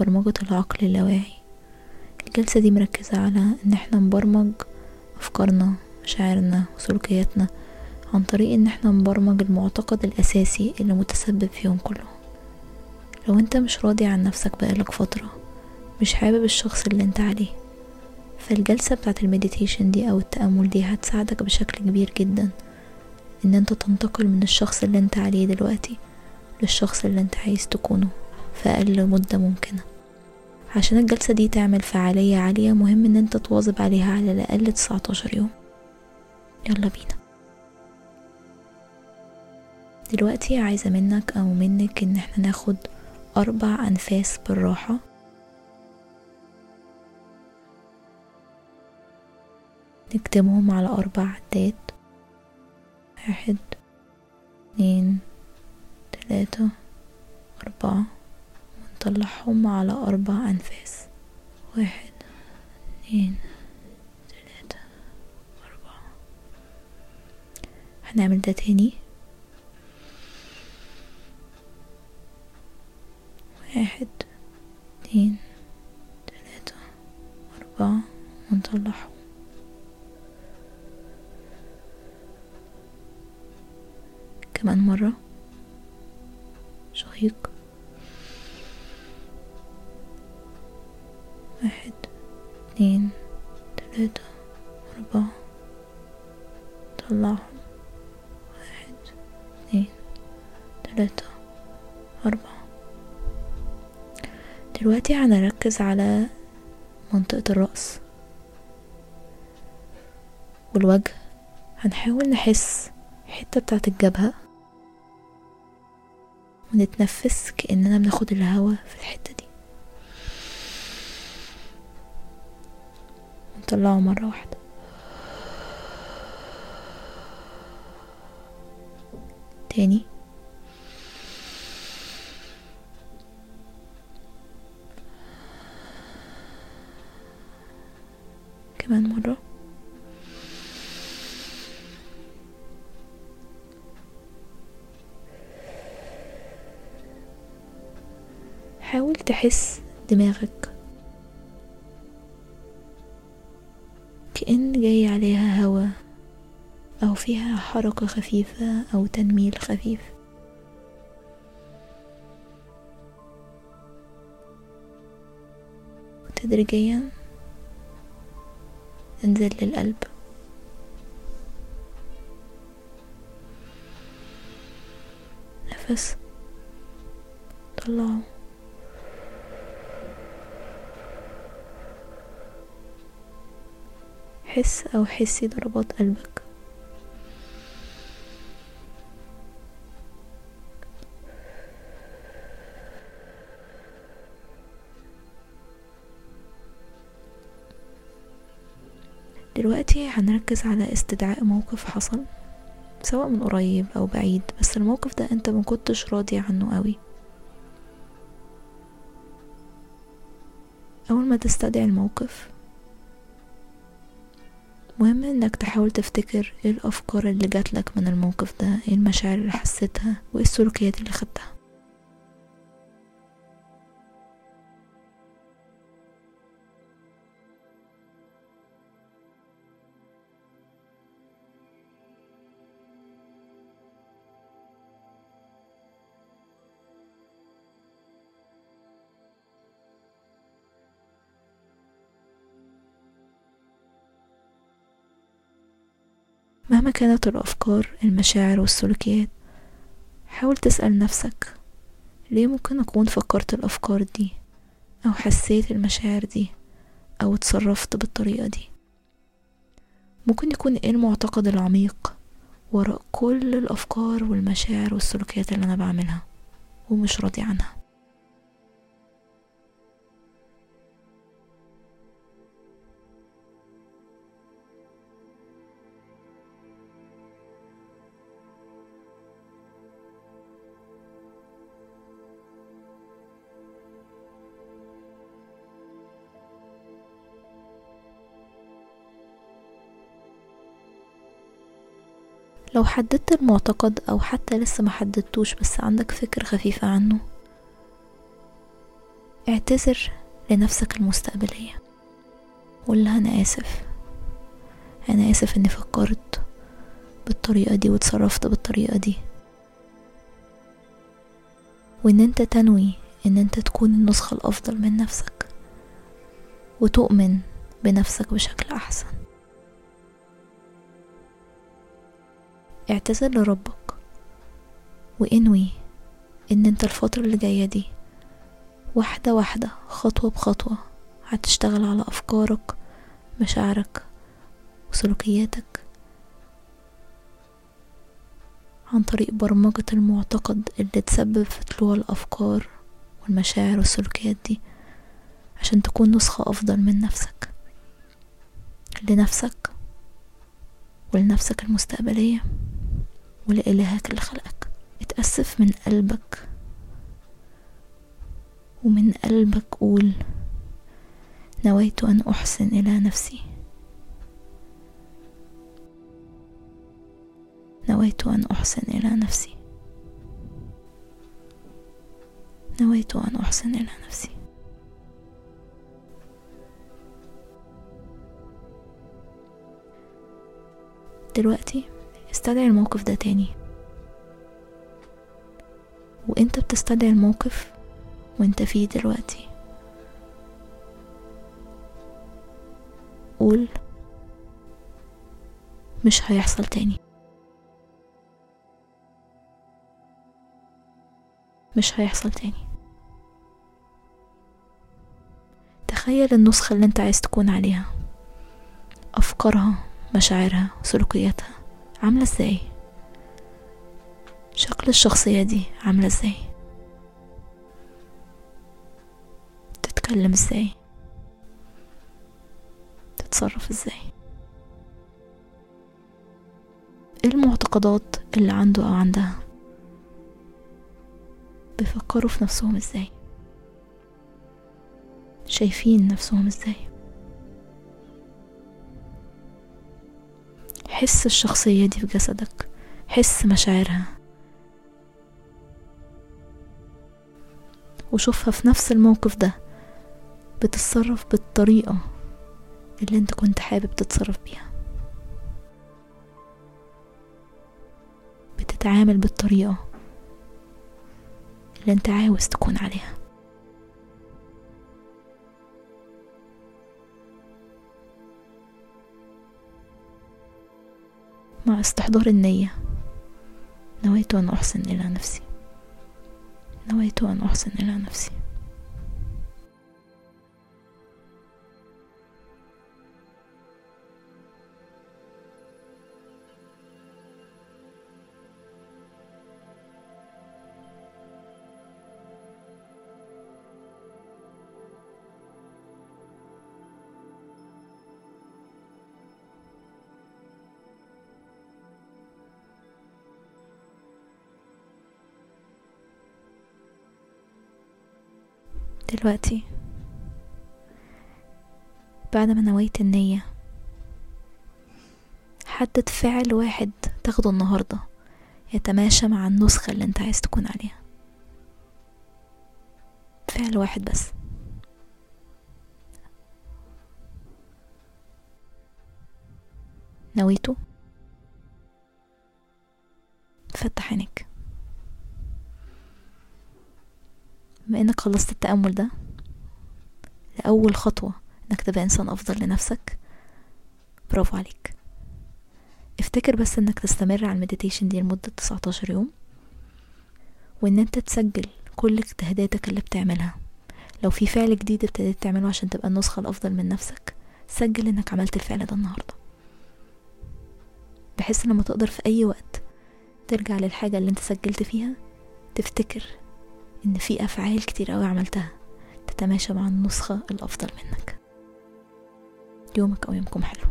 برمجة العقل اللاواعي. الجلسة دي مركزة على إن إحنا نبرمج أفكارنا مشاعرنا وسلوكياتنا عن طريق إن إحنا نبرمج المعتقد الأساسي اللي متسبب فيهم كلهم لو أنت مش راضي عن نفسك بقالك فترة مش حابب الشخص اللي أنت عليه فالجلسة بتاعت المديتيشن دي أو التأمل دي هتساعدك بشكل كبير جدا إن أنت تنتقل من الشخص اللي أنت عليه دلوقتي للشخص اللي أنت عايز تكونه. في أقل مدة ممكنة. عشان الجلسة دي تعمل فعالية عالية مهم إن أنت تواظب عليها على الأقل 19 يوم. يلا بينا. دلوقتي عايزة منك أو منك إن إحنا ناخد أربع أنفاس بالراحة. نكتمهم على أربع عدات واحد اتنين تلاتة أربعة. ونطلعهم على أربع أنفاس. واحد اتنين تلاتة أربعة. هنعمل ده تاني. واحد اتنين تلاتة أربعة. ونطلعهم. كمان مرة. شهيق. واحد اتنين تلاتة أربعة طلعهم. واحد اتنين تلاتة أربعة. دلوقتي هنركز على منطقة الرأس والوجه. هنحاول نحس الحتة بتاعت الجبهة ونتنفس كأننا بناخد الهوا في الحتة دي. ونطلعه مرة واحدة. تاني. كمان مرة. حاول تحس دماغك كأن جاي عليها هوا أو فيها حركة خفيفة أو تنميل خفيف. وتدريجيا انزل للقلب. نفس. طلعه. حس أو حسي ضربات قلبك. دلوقتي هنركز على استدعاء موقف حصل سواء من قريب أو بعيد بس الموقف ده أنت مكنتش راضي عنه قوي. أول ما تستدعي الموقف مهم إنك تحاول تفتكر إيه الأفكار اللي جاتلك من الموقف ده إيه المشاعر اللي حسيتها وإيه السلوكيات اللي خدتها. مهما كانت الأفكار المشاعر والسلوكيات حاول تسأل نفسك ليه ممكن أكون فكرت الأفكار دي؟ أو حسيت المشاعر دي؟ أو اتصرفت بالطريقة دي؟ ممكن يكون إيه المعتقد العميق وراء كل الأفكار والمشاعر والسلوكيات اللي أنا بعملها ومش راضي عنها؟ لو حددت المعتقد أو حتى لسه ما حددتوش بس عندك فكرة خفيفة عنه اعتذر لنفسك المستقبلية. قول لها أنا آسف. أنا آسف إني فكرت بالطريقة دي وتصرفت بالطريقة دي. وإن أنت تنوي إن أنت تكون النسخة الأفضل من نفسك وتؤمن بنفسك بشكل أحسن. اعتذر لربك. وانوي إن أنت الفترة اللي جاية دي واحدة واحدة خطوة بخطوة هتشتغل على أفكارك مشاعرك وسلوكياتك عن طريق برمجة المعتقد اللي تسبب في طلوع الأفكار والمشاعر والسلوكيات دي عشان تكون نسخة أفضل من نفسك. لنفسك ولنفسك المستقبلية. ولإلهك اللي خلقك اتأسف من قلبك ومن قلبك قول نويت أن أحسن إلى نفسي. نويت أن أحسن إلى نفسي. نويت أن أحسن إلى نفسي. دلوقتي استدعي الموقف ده تاني. وانت بتستدعي الموقف وانت فيه دلوقتي. قول مش هيحصل تاني. مش هيحصل تاني. تخيل النسخة اللي انت عايز تكون عليها. أفكارها مشاعرها سلوكياتها. عاملة إزاي؟ شكل الشخصية دي عاملة إزاي؟ تتكلم إزاي؟ تتصرف إزاي؟ إيه المعتقدات اللي عنده أو عندها؟ بيفكروا في نفسهم إزاي؟ شايفين نفسهم إزاي؟ حس الشخصية دي في جسدك حس مشاعرها. وشوفها في نفس الموقف ده. بتتصرف بالطريقة اللي انت كنت حابب تتصرف بيها. بتتعامل بالطريقة اللي انت عاوز تكون عليها. استحضار النية. نويت أن أحسن إلى نفسي. نويت أن أحسن إلى نفسي. دلوقتي. بعد ما نويت النية حدد فعل واحد تاخده النهاردة يتماشى مع النسخة اللي انت عايز تكون عليها. فعل واحد بس. نويته. فتح عينك بما إنك خلصت التأمل ده لأول خطوة إنك تبقى إنسان أفضل لنفسك برافو عليك. افتكر بس إنك تستمر على المديتيشن دي لمدة 19 يوم وإن أنت تسجل كل اجتهاداتك اللي بتعملها. لو في فعل جديد ابتديت تعمله عشان تبقى النسخة الأفضل من نفسك سجل إنك عملت الفعل ده النهاردة. بحيث لما تقدر في أي وقت ترجع للحاجة اللي أنت سجلت فيها تفتكر إن في أفعال كتير قوي عملتها تتماشى مع النسخة الأفضل منك. يومك أو يومكم حلو.